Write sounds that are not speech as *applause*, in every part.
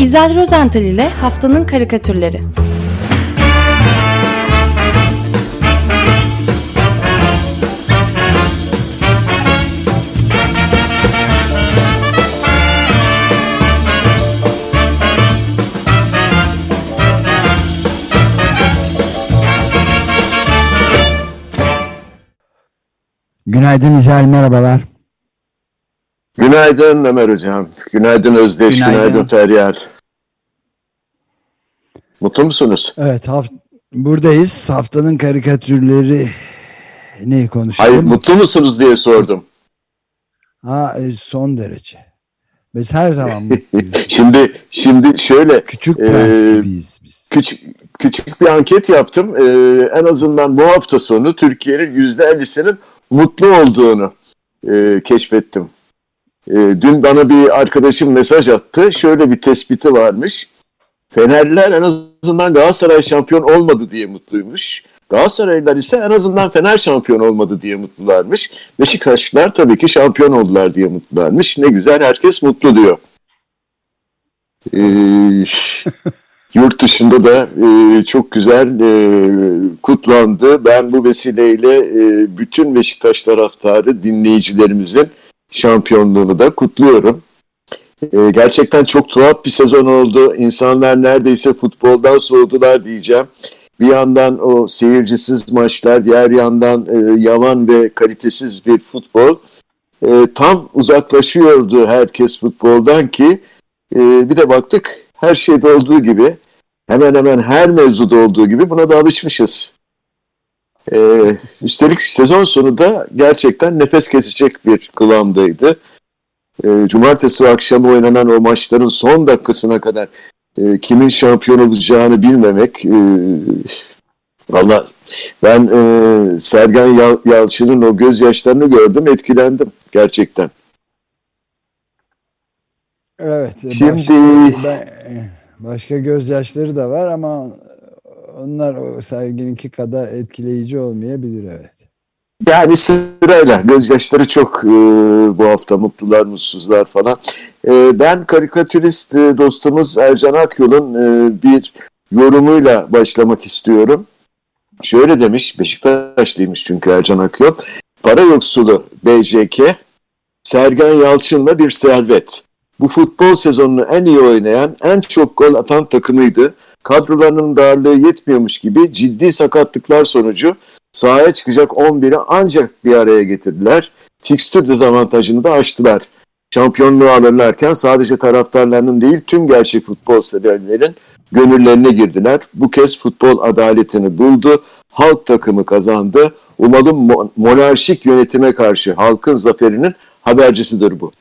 İzel Rozental ile Haftanın Karikatürleri Günaydın İzel, merhabalar. Günaydın Ömer Hocam. Günaydın Özdeş, günaydın, günaydın Feryal. Mutlu musunuz? Evet, haft buradayız. Haftanın karikatürleri ne konuşalım? Hayır, mutlu musunuz diye sordum. Ha, e, son derece. Biz her zaman *laughs* şimdi şimdi şöyle küçük e, biz. Küçük küçük bir anket yaptım. Ee, en azından bu hafta sonu Türkiye'nin yüzde ellisinin mutlu olduğunu e, keşfettim. E, dün bana bir arkadaşım mesaj attı. Şöyle bir tespiti varmış. Fenerliler en azından Galatasaray şampiyon olmadı diye mutluymuş. Galatasaraylılar ise en azından Fener şampiyon olmadı diye mutlularmış. Beşiktaşlılar tabii ki şampiyon oldular diye mutlularmış. Ne güzel herkes mutlu diyor. Ee, *laughs* yurt dışında da e, çok güzel e, kutlandı. Ben bu vesileyle e, bütün Beşiktaş taraftarı dinleyicilerimizin şampiyonluğunu da kutluyorum. E, gerçekten çok tuhaf bir sezon oldu. İnsanlar neredeyse futboldan soğudular diyeceğim. Bir yandan o seyircisiz maçlar, diğer yandan e, yavan ve kalitesiz bir futbol. E, tam uzaklaşıyordu herkes futboldan ki e, bir de baktık her şeyde olduğu gibi hemen hemen her mevzuda olduğu gibi buna da alışmışız. Ee, üstelik sezon sonu da gerçekten nefes kesecek bir kıvamdaydı. Ee, cumartesi akşamı oynanan o maçların son dakikasına kadar e, kimin şampiyon olacağını bilmemek e, valla ben e, Sergen Yal Yalçın'ın o gözyaşlarını gördüm etkilendim gerçekten. Evet. Şimdi başka, ben, başka gözyaşları da var ama onlar o sergininki kadar etkileyici olmayabilir evet. Yani sırayla gözyaşları çok e, bu hafta mutlular mutsuzlar falan. E, ben karikatürist e, dostumuz Ercan Akyol'un e, bir yorumuyla başlamak istiyorum. Şöyle demiş, Beşiktaşlıymış çünkü Ercan Akyol. Para yoksulu BJK, Sergen Yalçın'la bir servet. Bu futbol sezonunu en iyi oynayan, en çok gol atan takımıydı kadrolarının darlığı yetmiyormuş gibi ciddi sakatlıklar sonucu sahaya çıkacak 11'i ancak bir araya getirdiler. Fikstür dezavantajını da aştılar. Şampiyonluğu alırlarken sadece taraftarlarının değil tüm gerçek futbol severlerin gönüllerine girdiler. Bu kez futbol adaletini buldu. Halk takımı kazandı. Umalım monarşik yönetime karşı halkın zaferinin habercisidir bu.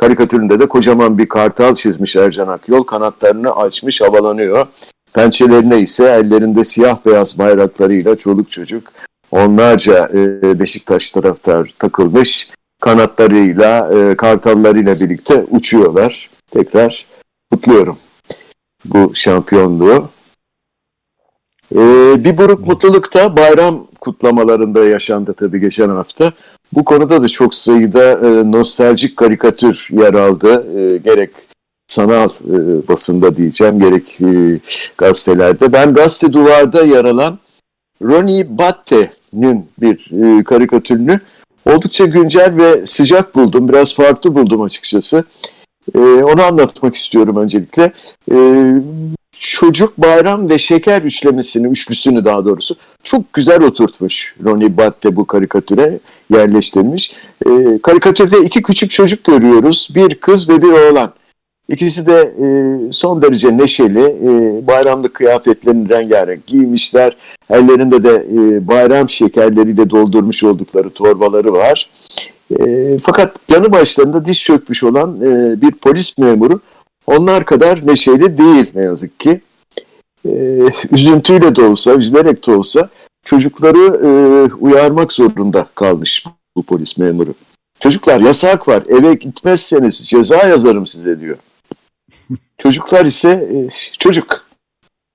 Karikatüründe de kocaman bir kartal çizmiş Ercan Akyol. Kanatlarını açmış havalanıyor. Pençelerine ise ellerinde siyah beyaz bayraklarıyla çoluk çocuk onlarca e, Beşiktaş taraftar takılmış. Kanatlarıyla, e, kartallarıyla birlikte uçuyorlar. Tekrar kutluyorum bu şampiyonluğu. E, bir buruk mutluluk da bayram kutlamalarında yaşandı tabii geçen hafta. Bu konuda da çok sayıda e, nostaljik karikatür yer aldı. Gerek sanal basında diyeceğim gerek gazetelerde. Ben gazete duvarda yer alan Ronnie Batte'nin bir e, karikatürünü oldukça güncel ve sıcak buldum. Biraz farklı buldum açıkçası. E, onu anlatmak istiyorum öncelikle. E, çocuk bayram ve şeker üçlemesini, üçlüsünü daha doğrusu çok güzel oturtmuş Ronnie Batte bu karikatüre yerleştirmiş. E, karikatürde iki küçük çocuk görüyoruz. Bir kız ve bir oğlan. İkisi de e, son derece neşeli, e, bayramlık kıyafetlerini rengarenk giymişler. Ellerinde de e, bayram şekerleriyle doldurmuş oldukları torbaları var. E, fakat yanı başlarında diz çökmüş olan e, bir polis memuru onlar kadar neşeli değil ne yazık ki. E, üzüntüyle de olsa, üzülerek de olsa çocukları e, uyarmak zorunda kalmış bu polis memuru. Çocuklar yasak var, eve gitmezseniz ceza yazarım size diyor. Çocuklar ise e, çocuk.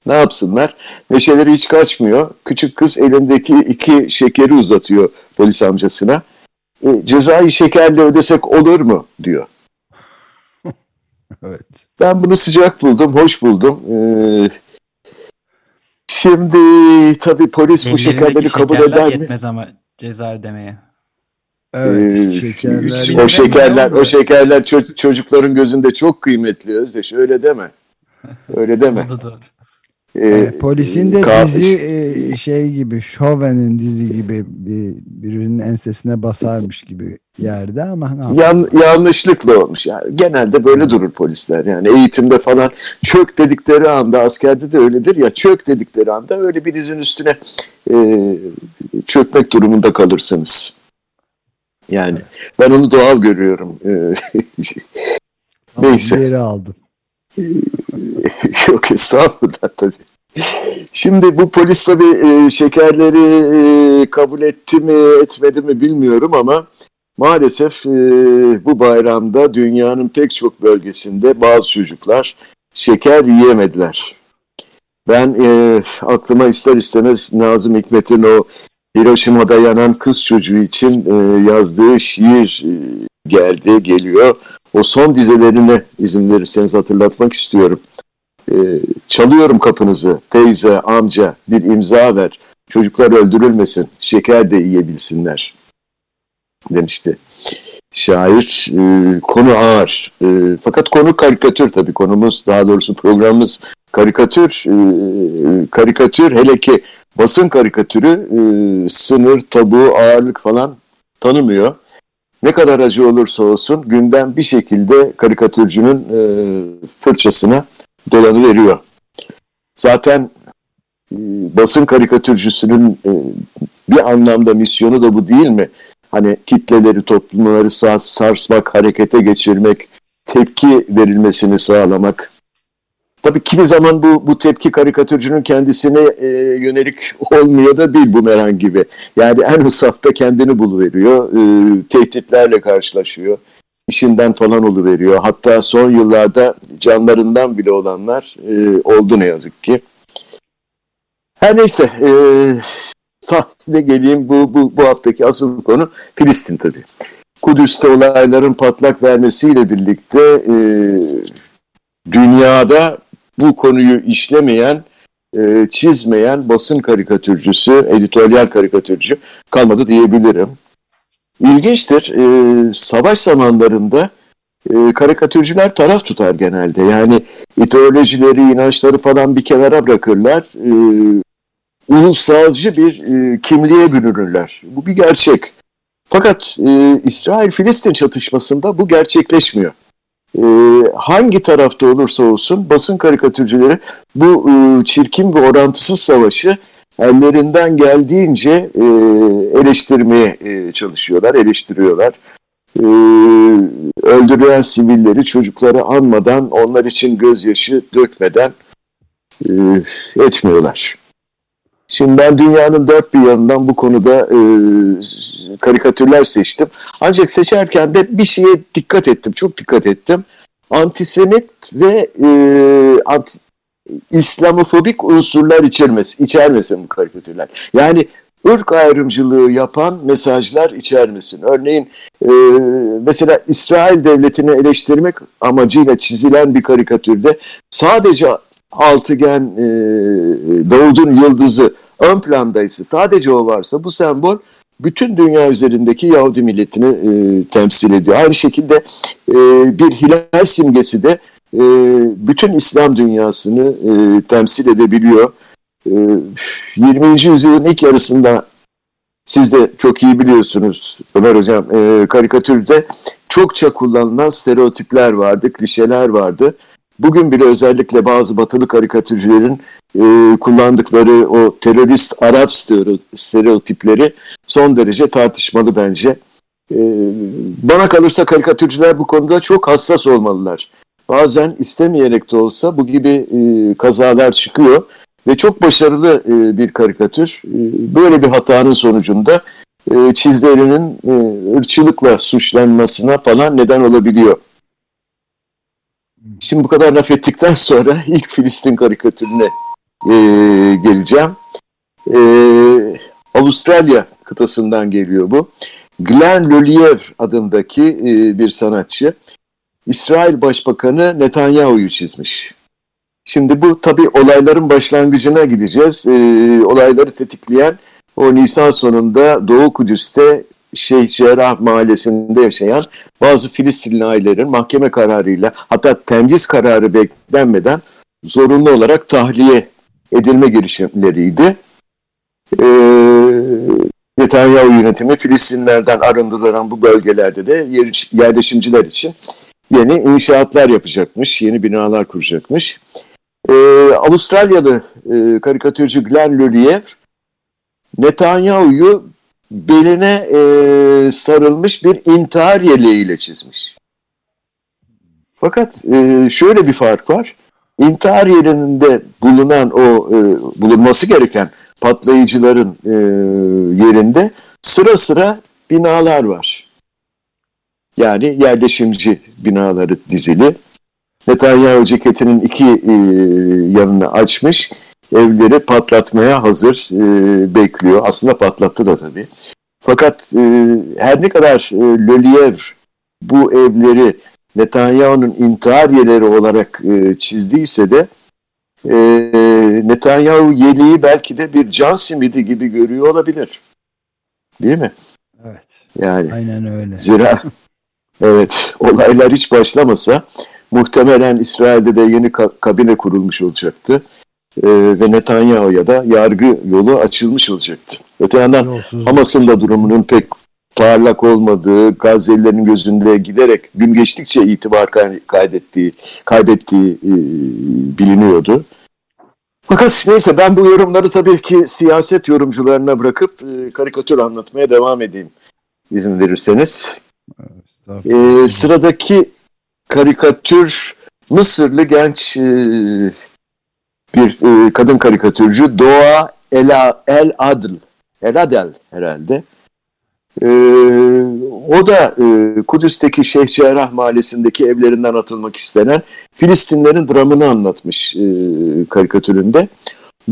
Ne yapsınlar? Neşeleri hiç kaçmıyor. Küçük kız elindeki iki şekeri uzatıyor polis amcasına. E, cezayı şekerle ödesek olur mu? diyor. *laughs* Evet. Ben bunu sıcak buldum, hoş buldum. Ee, şimdi tabii polis bu şekerleri kabul eder mi? yetmez ama ceza ödemeye. Evet. Ee, şekerler. o şekerler, o şekerler ço- çocukların gözünde çok kıymetli Özdeş. Öyle deme. Öyle *laughs* deme. O da doğru. Ee, polisin de ka- dizi e, şey gibi Chauvin'in dizi gibi bir, birinin ensesine basarmış gibi yerde ama ne? Yan, yanlışlıkla olmuş. Yani genelde böyle durur polisler. Yani eğitimde falan çök dedikleri anda askerde de öyledir ya çök dedikleri anda öyle birinizin üstüne e, çökmek durumunda kalırsınız. Yani ben onu doğal görüyorum. E, Neyse. Geri aldım. *laughs* Yok estağfurullah tabii. Şimdi bu polis tabii e, şekerleri e, kabul etti mi etmedi mi bilmiyorum ama maalesef e, bu bayramda dünyanın pek çok bölgesinde bazı çocuklar şeker yiyemediler. Ben e, aklıma ister istemez Nazım Hikmet'in o Hiroşima'da yanan kız çocuğu için e, yazdığı şiir e, geldi, geliyor. O son dizelerine izin verirseniz hatırlatmak istiyorum. Ee, çalıyorum kapınızı teyze, amca bir imza ver. Çocuklar öldürülmesin, şeker de yiyebilsinler demişti. Şair e, konu ağır. E, fakat konu karikatür tabii konumuz daha doğrusu programımız karikatür. E, karikatür hele ki basın karikatürü e, sınır, tabu, ağırlık falan tanımıyor. Ne kadar acı olursa olsun gündem bir şekilde karikatürcünün e, fırçasına dolanı veriyor. Zaten e, basın karikatürcüsünün e, bir anlamda misyonu da bu değil mi? Hani kitleleri, toplumları sars sarsmak, harekete geçirmek, tepki verilmesini sağlamak. Tabii kimi zaman bu, bu tepki karikatürcünün kendisine e, yönelik olmuyor da değil bumerang gibi. Yani en hısafta kendini buluveriyor, e, tehditlerle karşılaşıyor, işinden falan oluveriyor. Hatta son yıllarda canlarından bile olanlar e, oldu ne yazık ki. Her neyse, e, sahnede geleyim bu, bu, bu haftaki asıl konu Filistin tabii. Kudüs'te olayların patlak vermesiyle birlikte e, dünyada bu konuyu işlemeyen, e, çizmeyen basın karikatürcüsü, editoryal karikatürcü kalmadı diyebilirim. İlginçtir, e, savaş zamanlarında e, karikatürcüler taraf tutar genelde. Yani ideolojileri, inançları falan bir kenara bırakırlar. E, ulusalcı bir e, kimliğe bürünürler. Bu bir gerçek. Fakat e, İsrail-Filistin çatışmasında bu gerçekleşmiyor e, hangi tarafta olursa olsun basın karikatürcüleri bu e, çirkin ve orantısız savaşı ellerinden geldiğince e, eleştirmeye e, çalışıyorlar, eleştiriyorlar. E, öldürülen sivilleri, çocukları anmadan, onlar için gözyaşı dökmeden e, etmiyorlar. Şimdi ben dünyanın dört bir yanından bu konuda e, karikatürler seçtim. Ancak seçerken de bir şeye dikkat ettim, çok dikkat ettim. Antisemit ve e, anti, İslamofobik unsurlar içermesin, içermesin bu karikatürler. Yani ırk ayrımcılığı yapan mesajlar içermesin. Örneğin e, mesela İsrail devletini eleştirmek amacıyla çizilen bir karikatürde sadece altıgen e, Davud'un yıldızı ön plandaysa sadece o varsa bu sembol bütün dünya üzerindeki Yahudi milletini e, temsil ediyor. Aynı şekilde e, bir hilal simgesi de e, bütün İslam dünyasını e, temsil edebiliyor. E, 20. yüzyılın ilk yarısında siz de çok iyi biliyorsunuz Ömer Hocam e, karikatürde çokça kullanılan stereotipler vardı, klişeler vardı. Bugün bile özellikle bazı batılı karikatürcülerin e, kullandıkları o terörist Arap stereotipleri son derece tartışmalı bence. E, bana kalırsa karikatürcüler bu konuda çok hassas olmalılar. Bazen istemeyerek de olsa bu gibi e, kazalar çıkıyor ve çok başarılı e, bir karikatür. E, böyle bir hatanın sonucunda e, çizlerinin e, ırkçılıkla suçlanmasına falan neden olabiliyor. Şimdi bu kadar laf ettikten sonra *laughs* ilk Filistin karikatürüne e, geleceğim. E, Avustralya kıtasından geliyor bu. Glenn Lelievre adındaki e, bir sanatçı. İsrail Başbakanı Netanyahu'yu çizmiş. Şimdi bu tabii olayların başlangıcına gideceğiz. Ee, olayları tetikleyen o Nisan sonunda Doğu Kudüs'te Şeyh Cerrah mahallesinde yaşayan bazı Filistinli ailelerin mahkeme kararıyla hatta temyiz kararı beklenmeden zorunlu olarak tahliye edilme girişimleriydi. Ee, Netanyahu yönetimi Filistinlerden arındırılan bu bölgelerde de yer- yerleşimciler için yeni inşaatlar yapacakmış, yeni binalar kuracakmış. Ee, Avustralyalı e, karikatürcü Glenn Luliev Netanyahu'yu beline e, sarılmış bir intihar yeleğiyle çizmiş. Fakat e, şöyle bir fark var. İntihar yerinde bulunan o e, bulunması gereken patlayıcıların e, yerinde sıra sıra binalar var. Yani yerleşimci binaları dizili. Netanyahu ceketinin iki e, yanını açmış. Evleri patlatmaya hazır e, bekliyor. Aslında patlattı da tabii. Fakat e, her ne kadar e, Löliev bu evleri Netanyahu'nun intihar yerleri olarak e, çizdiyse de e, Netanyahu yeleği belki de bir can simidi gibi görüyor olabilir. Değil mi? Evet. Yani Aynen öyle. Zira evet olaylar hiç başlamasa muhtemelen İsrail'de de yeni ka- kabine kurulmuş olacaktı. Ee, ve Netanyahu'ya da yargı yolu açılmış olacaktı. Öte yandan. Hamas'ın da durumunun pek parlak olmadığı, Gazze'lilerin gözünde giderek gün geçtikçe itibar kay- kaybettiği, kaybettiği e, biliniyordu. Fakat neyse ben bu yorumları tabii ki siyaset yorumcularına bırakıp e, karikatür anlatmaya devam edeyim izin verirseniz. Ee, sıradaki karikatür Mısırlı genç e, bir e, kadın karikatürcü Doğa Ela, El Adl. El Adel herhalde. Ee, o da e, Kudüs'teki Şeyh Cerrah mahallesindeki evlerinden atılmak istenen Filistinlerin dramını anlatmış e, karikatüründe.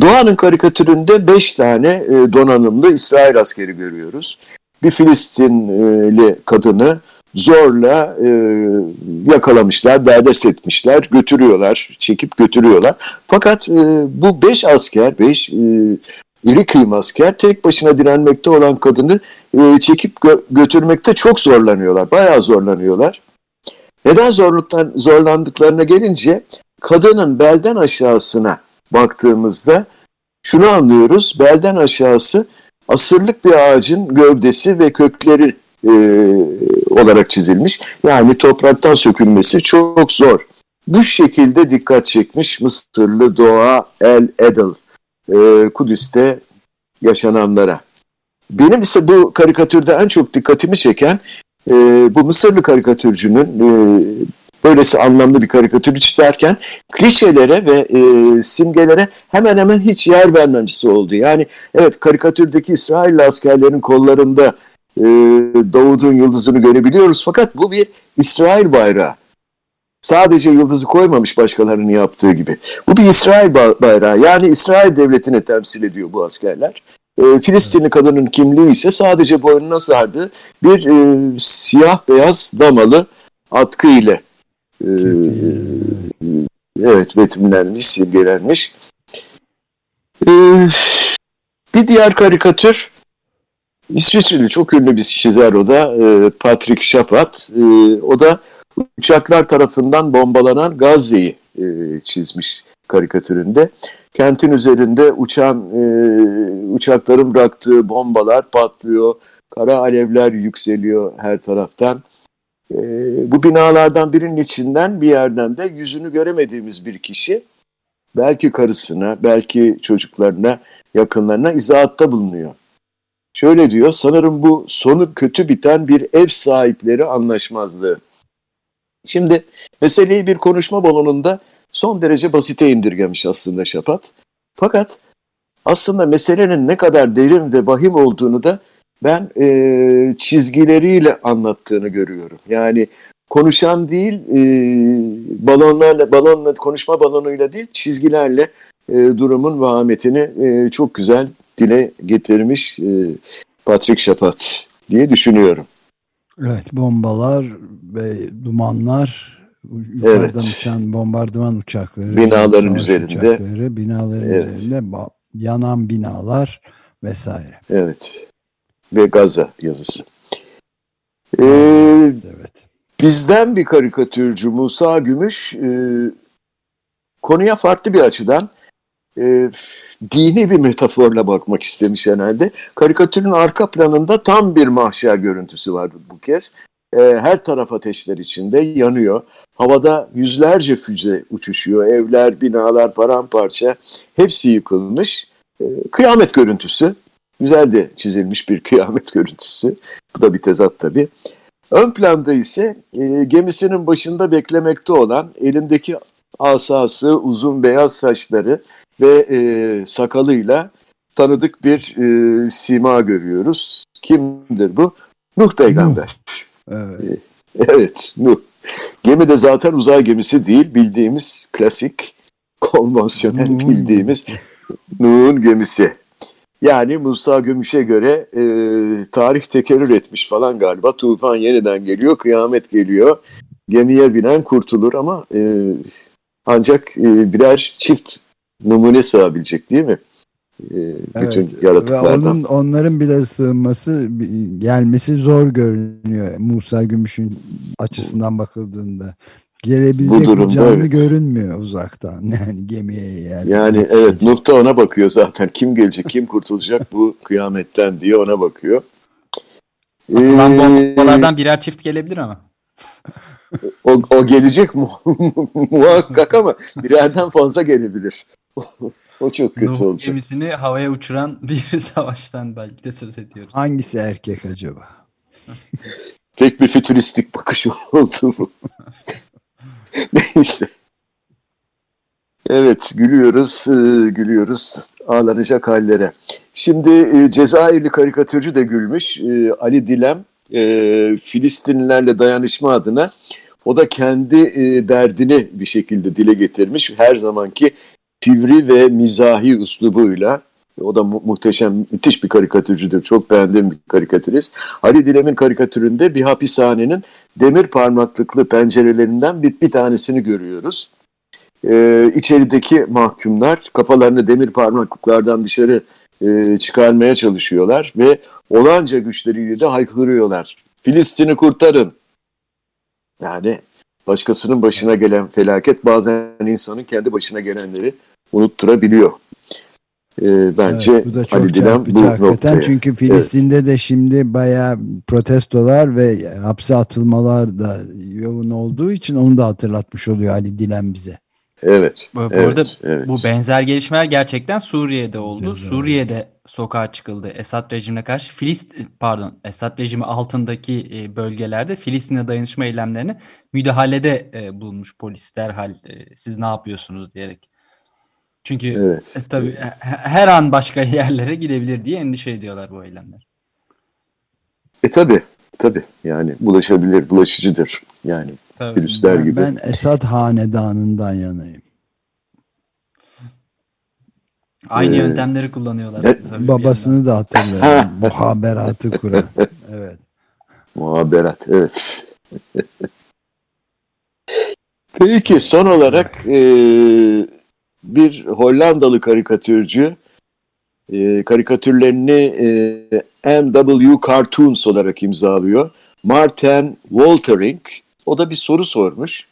Doğan'ın karikatüründe beş tane e, donanımlı İsrail askeri görüyoruz. Bir Filistinli kadını zorla e, yakalamışlar, derdest etmişler, götürüyorlar, çekip götürüyorlar. Fakat e, bu beş asker, beş e, iri kıyım asker tek başına direnmekte olan kadını e, çekip gö- götürmekte çok zorlanıyorlar, bayağı zorlanıyorlar. Neden zorluktan, zorlandıklarına gelince kadının belden aşağısına baktığımızda şunu anlıyoruz, belden aşağısı asırlık bir ağacın gövdesi ve kökleri e, olarak çizilmiş. Yani topraktan sökülmesi çok zor. Bu şekilde dikkat çekmiş Mısırlı Doğa El Edel e, Kudüs'te yaşananlara. Benim ise bu karikatürde en çok dikkatimi çeken e, bu Mısırlı karikatürcünün e, böylesi anlamlı bir karikatürü çizerken klişelere ve e, simgelere hemen hemen hiç yer vermemesi oldu. Yani evet karikatürdeki İsrail askerlerin kollarında e, Davud'un yıldızını görebiliyoruz fakat bu bir İsrail bayrağı. Sadece yıldızı koymamış başkalarının yaptığı gibi. Bu bir İsrail ba- bayrağı. Yani İsrail devletini temsil ediyor bu askerler. E, Filistinli kadının kimliği ise sadece boynuna sardığı bir e, siyah beyaz damalı atkı ile e, evet betimlenmiş, simgelenmiş. E, bir diğer karikatür İsviçreli çok ünlü bir çizer o da e, Patrick Chapat. E, o da uçaklar tarafından bombalanan Gazze'yi e, çizmiş karikatüründe. Kentin üzerinde uçan uçakların bıraktığı bombalar patlıyor. Kara alevler yükseliyor her taraftan. Bu binalardan birinin içinden bir yerden de yüzünü göremediğimiz bir kişi belki karısına, belki çocuklarına, yakınlarına izahatta bulunuyor. Şöyle diyor, sanırım bu sonu kötü biten bir ev sahipleri anlaşmazlığı. Şimdi meseleyi bir konuşma balonunda son derece basite indirgemiş aslında Şapat. Fakat aslında meselenin ne kadar derin ve vahim olduğunu da ben e, çizgileriyle anlattığını görüyorum. Yani konuşan değil, e, balonlarla, balonla konuşma balonuyla değil, çizgilerle e, durumun vahametini e, çok güzel dile getirmiş e, Patrick Chapat diye düşünüyorum. Evet bombalar ve dumanlar Yukarıdan Evet. uçan bombardıman uçakları, Binaların üzerinde. uçakları, binaların Evet. üzerinde yanan binalar vesaire. Evet. Ve Gaza yazısı. Ee, evet. bizden bir karikatürcü Musa Gümüş e, konuya farklı bir açıdan e, dini bir metaforla bakmak istemiş herhalde. Karikatürün arka planında tam bir mahşer görüntüsü var bu kez. E, her taraf ateşler içinde yanıyor. Havada yüzlerce füze uçuşuyor. Evler, binalar paramparça. Hepsi yıkılmış. E, kıyamet görüntüsü. Güzel de çizilmiş bir *laughs* kıyamet görüntüsü. Bu da bir tezat tabii. Ön planda ise e, gemisinin başında beklemekte olan elindeki asası, uzun beyaz saçları ve e, sakalıyla tanıdık bir e, sima görüyoruz. Kimdir bu? Nuh peygamber. Evet. Evet, Nuh. Gemi de zaten uzay gemisi değil, bildiğimiz klasik, konvansiyonel Nuh'un bildiğimiz Nuh'un gemisi. Yani Musa Gümüş'e göre e, tarih tekerrür etmiş falan galiba. Tufan yeniden geliyor, kıyamet geliyor. Gemiye binen kurtulur ama e, ancak e, birer çift numune sığabilecek değil mi? E, bütün Evet. Ve yaratıklardan. onun, onların bile sığınması, gelmesi zor görünüyor Musa Gümüş'ün açısından bakıldığında. Gelebilecek Bu durumda canlı evet. görünmüyor uzaktan. *laughs* Yani gemiye yer. Yani evet Nuh da ona bakıyor zaten. Kim gelecek, kim kurtulacak bu kıyametten diye ona bakıyor. Atılan Ee, bombalardan birer çift gelebilir ama. o, o gelecek mu *laughs* muhakkak ama birerden fazla gelebilir. O çok kötü Nuh olacak. gemisini havaya uçuran *laughs* bir savaştan belki de söz ediyoruz. Hangisi erkek acaba? Pek bir fütüristik bakış *laughs* oldu bu. *laughs* Neyse. Evet gülüyoruz, e, gülüyoruz ağlanacak hallere. Şimdi e, Cezayirli karikatürcü de gülmüş. E, Ali Dilem Filistinlilerle dayanışma adına o da kendi derdini bir şekilde dile getirmiş. Her zamanki sivri ve mizahi üslubuyla. O da mu- muhteşem, müthiş bir karikatürcüdür. Çok beğendiğim bir karikatürist. Ali Dilem'in karikatüründe bir hapishanenin demir parmaklıklı pencerelerinden bir, bir tanesini görüyoruz. Ee, içerideki mahkumlar kafalarını demir parmaklıklardan dışarı e, çıkarmaya çalışıyorlar ve olanca güçleriyle de haykırıyorlar. Filistin'i kurtarın. Yani başkasının başına gelen felaket bazen insanın kendi başına gelenleri unutturabiliyor. Ee, bence Evet, bu da çok Ali Dilem çarpıcı bu noktaya. Çünkü Filistin'de de şimdi bayağı protestolar ve hapse atılmalar da yoğun olduğu için onu da hatırlatmış oluyor Ali Dilem bize. Evet. Bu, bu evet, arada evet. bu benzer gelişmeler gerçekten Suriye'de oldu. Cezayir. Suriye'de sokağa çıkıldı Esad rejimine karşı. Filist pardon Esad rejimi altındaki e, bölgelerde Filistin'e dayanışma eylemlerine müdahalede e, bulunmuş polis derhal e, siz ne yapıyorsunuz diyerek. Çünkü Evet. e, tabii he- her an başka *laughs* yerlere gidebilir diye endişe ediyorlar bu eylemler. E tabi tabi yani bulaşabilir, bulaşıcıdır. Yani Tabii. virüsler Ben, gibi. ben Esad hanedanından yanayım. Aynı Ee, yöntemleri kullanıyorlar. e, tabii Babasını da hatırlıyorum. *laughs* Muhaberatı kuran. Evet. Muhaberat, evet. *laughs* Peki son olarak e, bir Hollandalı karikatürcü e, karikatürlerini e, MW Cartoons olarak imzalıyor. Martin Woltering o da bir soru sormuş.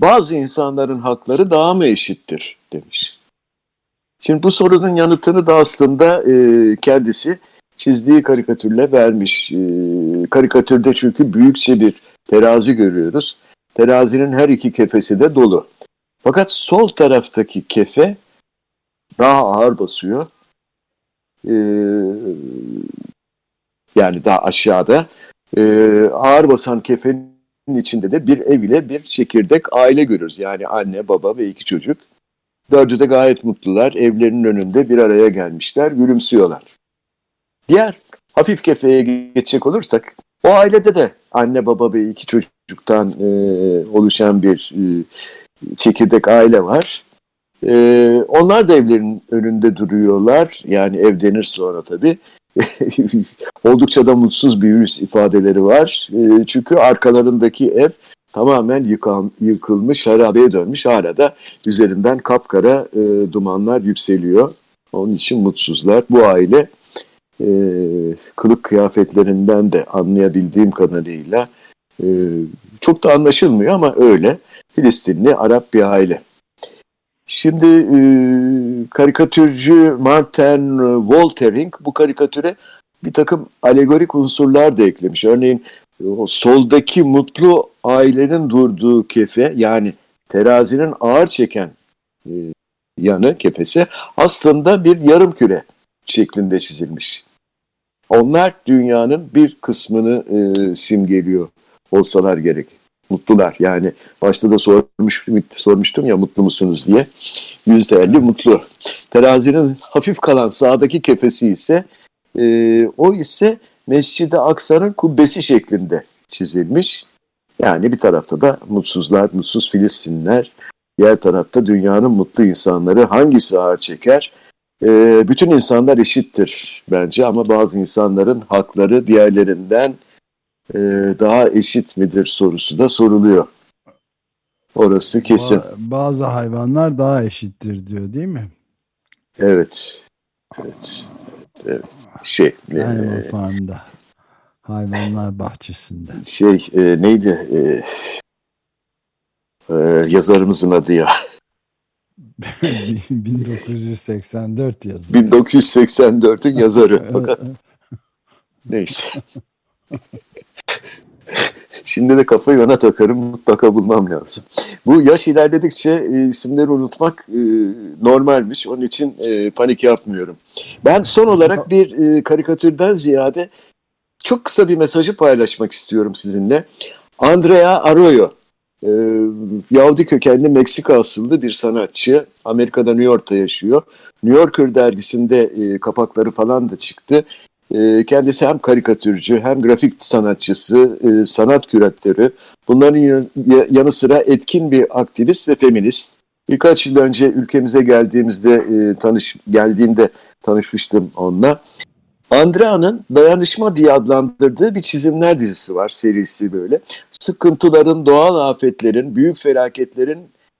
Bazı insanların hakları daha mı eşittir demiş. Şimdi bu sorunun yanıtını da aslında e, kendisi çizdiği karikatürle vermiş. E, karikatürde çünkü büyükçe bir terazi görüyoruz. Terazinin her iki kefesi de dolu. Fakat sol taraftaki kefe daha ağır basıyor. E, yani daha aşağıda. E, ağır basan kefenin içinde de bir ev ile bir çekirdek aile görürüz. Yani anne, baba ve iki çocuk. Dördü de gayet mutlular. Evlerinin önünde bir araya gelmişler, gülümsüyorlar. Diğer hafif kefeye geçecek olursak, o ailede de anne, baba ve iki çocuktan e, oluşan bir e, çekirdek aile var. E, onlar da evlerin önünde duruyorlar. Yani ev denir sonra tabii. *laughs* Oldukça da mutsuz bir yüz ifadeleri var. E, çünkü arkalarındaki ev tamamen yıkan, yıkılmış, harabeye dönmüş. Hala da üzerinden kapkara e, dumanlar yükseliyor. Onun için mutsuzlar. Bu aile e, kılık kıyafetlerinden de anlayabildiğim kadarıyla e, çok da anlaşılmıyor ama öyle. Filistinli Arap bir aile. Şimdi e, karikatürcü Martin Woltering bu karikatüre bir takım alegorik unsurlar da eklemiş. Örneğin o soldaki mutlu ailenin durduğu kefe yani terazinin ağır çeken e, yanı kefesi aslında bir yarım küre şeklinde çizilmiş. Onlar dünyanın bir kısmını e, simgeliyor olsalar gerek. Mutlular yani başta da sormuş, sormuştum ya mutlu musunuz diye. Yüzde elli mutlu. Terazinin hafif kalan sağdaki kefesi ise e, o ise Mescid-i Aksa'nın kubbesi şeklinde çizilmiş. Yani bir tarafta da mutsuzlar, mutsuz Filistinler, diğer tarafta dünyanın mutlu insanları hangisi ağır çeker? E, bütün insanlar eşittir bence ama bazı insanların hakları diğerlerinden e, daha eşit midir sorusu da soruluyor. Orası kesin. Ba bazı hayvanlar daha eşittir diyor değil mi? Evet. Evet. evet. Şey. Animal e, Farm'da. Hayvanlar bahçesinde. Şey e, neydi? E, e, yazarımızın adı ya. *laughs* *laughs* 1984 yazarı. 1984'ün yazarı. Fakat neyse. *laughs* Şimdi de kafayı ona takarım mutlaka bulmam lazım. Bu yaş ilerledikçe e, isimleri unutmak e, normalmiş. Onun için e, panik yapmıyorum. Ben son olarak bir e, karikatürden ziyade çok kısa bir mesajı paylaşmak istiyorum sizinle. Andrea Arroyo, e, Yahudi kökenli Meksika asıllı bir sanatçı. Amerika'da New York'ta yaşıyor. New Yorker dergisinde kapakları falan da çıktı. E, kendisi hem karikatürcü hem grafik sanatçısı, e, sanat küratörü. Bunların yanı sıra etkin bir aktivist ve feminist. Birkaç yıl önce ülkemize geldiğimizde e, tanış geldiğinde tanışmıştım onunla. Andrea'nın Dayanışma diye adlandırdığı bir çizimler dizisi var, serisi böyle. Sıkıntıların, doğal afetlerin, büyük felaketlerin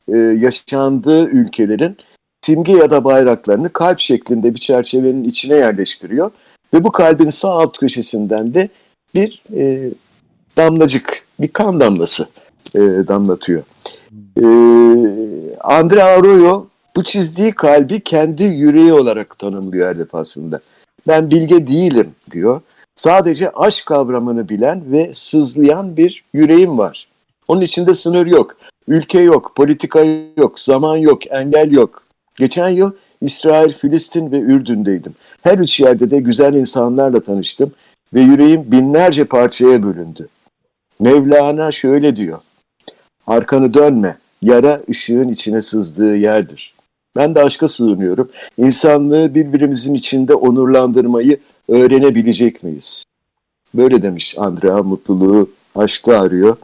e, yaşandığı ülkelerin simge ya da bayraklarını kalp şeklinde bir çerçevenin içine yerleştiriyor. Ve bu kalbin sağ alt köşesinden de bir e, damlacık, bir kan damlası e, damlatıyor. E, Andre Arroyo bu çizdiği kalbi kendi yüreği olarak tanımlıyor her defasında. Ben bilge değilim diyor. Sadece aşk kavramını bilen ve sızlayan bir yüreğim var. Onun içinde sınır yok. Ülke yok, politika yok, zaman yok, engel yok. Geçen yıl İsrail, Filistin ve Ürdün'deydim. Her üç yerde de güzel insanlarla tanıştım ve yüreğim binlerce parçaya bölündü. Mevlana şöyle diyor. Arkanı dönme, yara ışığın içine sızdığı yerdir. Ben de aşka sığınıyorum. İnsanlığı birbirimizin içinde onurlandırmayı öğrenebilecek miyiz? Böyle demiş Andrea mutluluğu aşkta arıyor.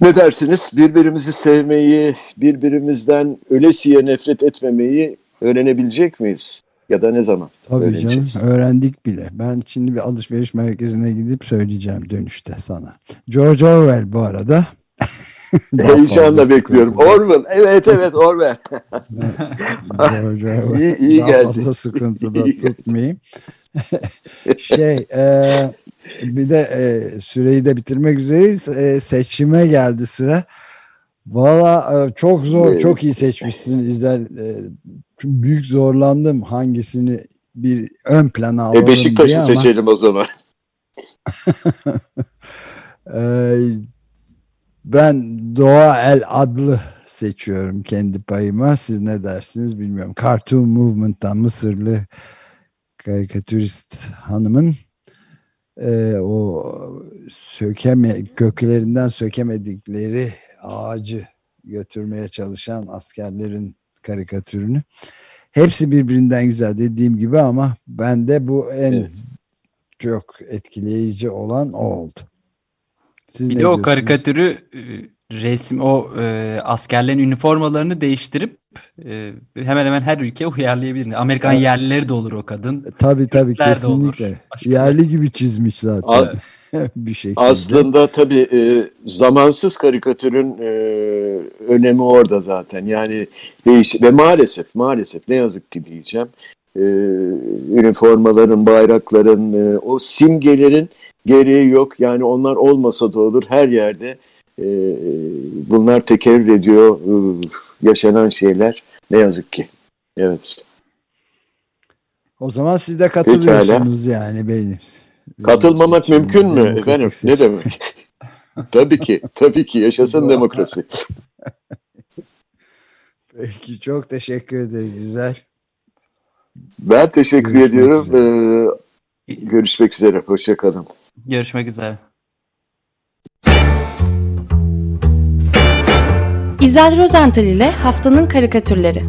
Ne dersiniz? Birbirimizi sevmeyi, birbirimizden ölesiye nefret etmemeyi öğrenebilecek miyiz? Ya da ne zaman Tabii canım öğrendik bile. Ben şimdi bir alışveriş merkezine gidip söyleyeceğim dönüşte sana. George Orwell bu arada. *laughs* Heyecanla bekliyorum. Orwell. Evet evet Orwell. *laughs* George Orwell. İyi, iyi Daha geldi. fazla sıkıntıda tutmayayım. *laughs* şey e, bir de e, süreyi de bitirmek üzereyiz. E, seçime geldi sıra. Valla e, çok zor, evet. çok iyi seçmişsin İzler. E, büyük zorlandım hangisini bir ön plana alalım e Beşiktaş'ı ama... seçelim o zaman. *laughs* e, ben Doğa El adlı seçiyorum kendi payıma. Siz ne dersiniz bilmiyorum. Cartoon Movement'tan Mısırlı karikatürist hanımın e, o sökeme köklerinden sökemedikleri ağacı götürmeye çalışan askerlerin karikatürünü. Hepsi birbirinden güzel dediğim gibi ama ben de bu en evet. çok etkileyici olan o oldu. Siz bir de o karikatürü e, resim o e, askerlerin üniformalarını değiştirip e, hemen hemen her ülke uyarlayabilir. Amerikan evet. yerlileri de olur o kadın. E, tabii tabii Türkler kesinlikle. Yerli gibi çizmiş zaten. *laughs* bir şekilde. Aslında tabii e, zamansız karikatürün e, önemi orada zaten. Yani değiş ve maalesef maalesef ne yazık ki diyeceğim e, üniformaların, bayrakların, e, o simgelerin gereği yok. Yani onlar olmasa da olur her yerde e, bunlar tekerrür ediyor e, yaşanan şeyler ne yazık ki. Evet. O zaman siz de katılıyorsunuz yani benim. Katılmamak mümkün mü efendim? Ne demek? *laughs* tabii ki, tabii ki yaşasın demokrasi. *laughs* Peki çok teşekkür ederiz güzel. Ben teşekkür Görüşmek ediyorum. Üzere. Ee, görüşmek üzere. Hoşçakalın. Görüşmek üzere. İzel Rozental ile Haftanın Karikatürleri